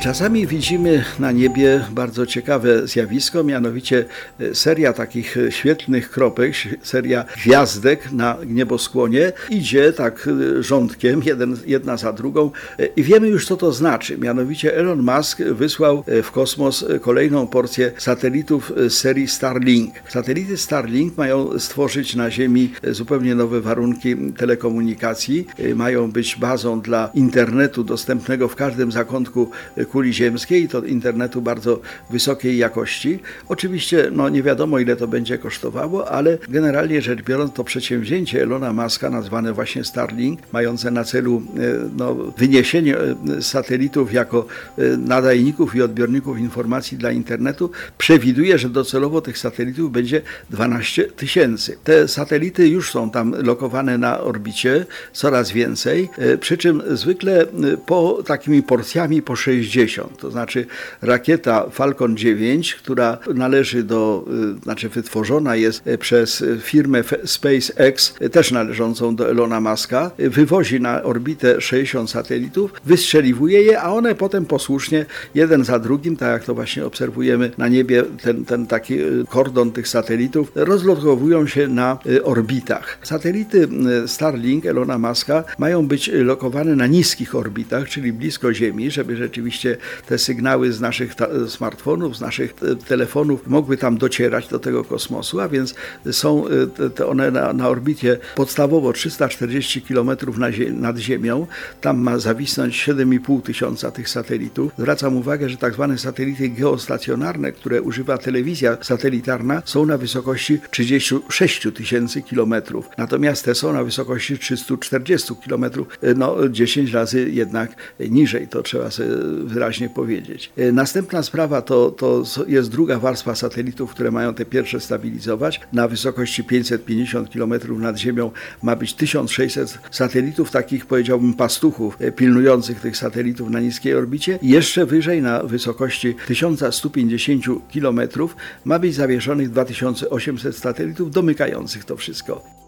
Czasami widzimy na niebie bardzo ciekawe zjawisko, mianowicie e, seria takich e, świetlnych kropek, seria gwiazdek na nieboskłonie idzie tak e, rządkiem, jeden, jedna za drugą i wiemy już co to znaczy. Mianowicie Elon Musk wysłał w kosmos kolejną porcję satelitów z serii Starlink. Satelity Starlink mają stworzyć na Ziemi zupełnie nowe warunki telekomunikacji, mają być bazą dla internetu dostępnego w każdym zakątku kuli ziemskiej, to internetu bardzo wysokiej jakości. Oczywiście no, nie wiadomo ile to będzie kosztowało, ale generalnie rzecz biorąc to przedsięwzięcie Elona Muska nazwane właśnie Starlink, mające na celu e, no, wyniesienie e, satelitów jako e, nadajników i odbiorników informacji dla internetu, przewiduje, że docelowo tych satelitów będzie 12 tysięcy. Te satelity już są tam lokowane na orbicie, coraz więcej, przy czym zwykle po takimi porcjami po 60 60. To znaczy rakieta Falcon 9, która należy do, y, znaczy wytworzona jest y, przez firmę SpaceX, y, też należącą do Elona Muska, wywozi na orbitę 60 satelitów, wystrzeliwuje je, a one potem posłusznie, jeden za drugim, tak jak to właśnie obserwujemy na niebie, ten, ten taki kordon tych satelitów, rozlokowują się na orbitach. Satelity Starlink Elona Muska mają być lokowane na niskich orbitach, czyli blisko Ziemi, żeby rzeczywiście te sygnały z naszych smartfonów, z naszych telefonów mogły tam docierać do tego kosmosu, a więc są e, one na, na orbicie podstawowo 340 km nad Ziemią. Tam ma zawisnąć 7,5 tysiąca tych satelitów. Zwracam uwagę, że tak zwane satelity geostacjonarne, które używa telewizja satelitarna, są na wysokości 36 tysięcy kilometrów. Natomiast te są na wysokości 340 kilometrów, e, no 10 razy jednak niżej. To trzeba sobie wyraźnie powiedzieć. E, następna sprawa to, to jest druga warstwa satelitów, które mają te pierwsze stabilizować. Na wysokości 550 km nad Ziemią ma być 1600 satelitów, takich powiedziałbym pastuchów e, pilnujących tych satelitów na niskiej orbicie. Jeszcze wyżej na wysokości 1150 km ma być zawieszonych 2800 satelitów domykających to wszystko.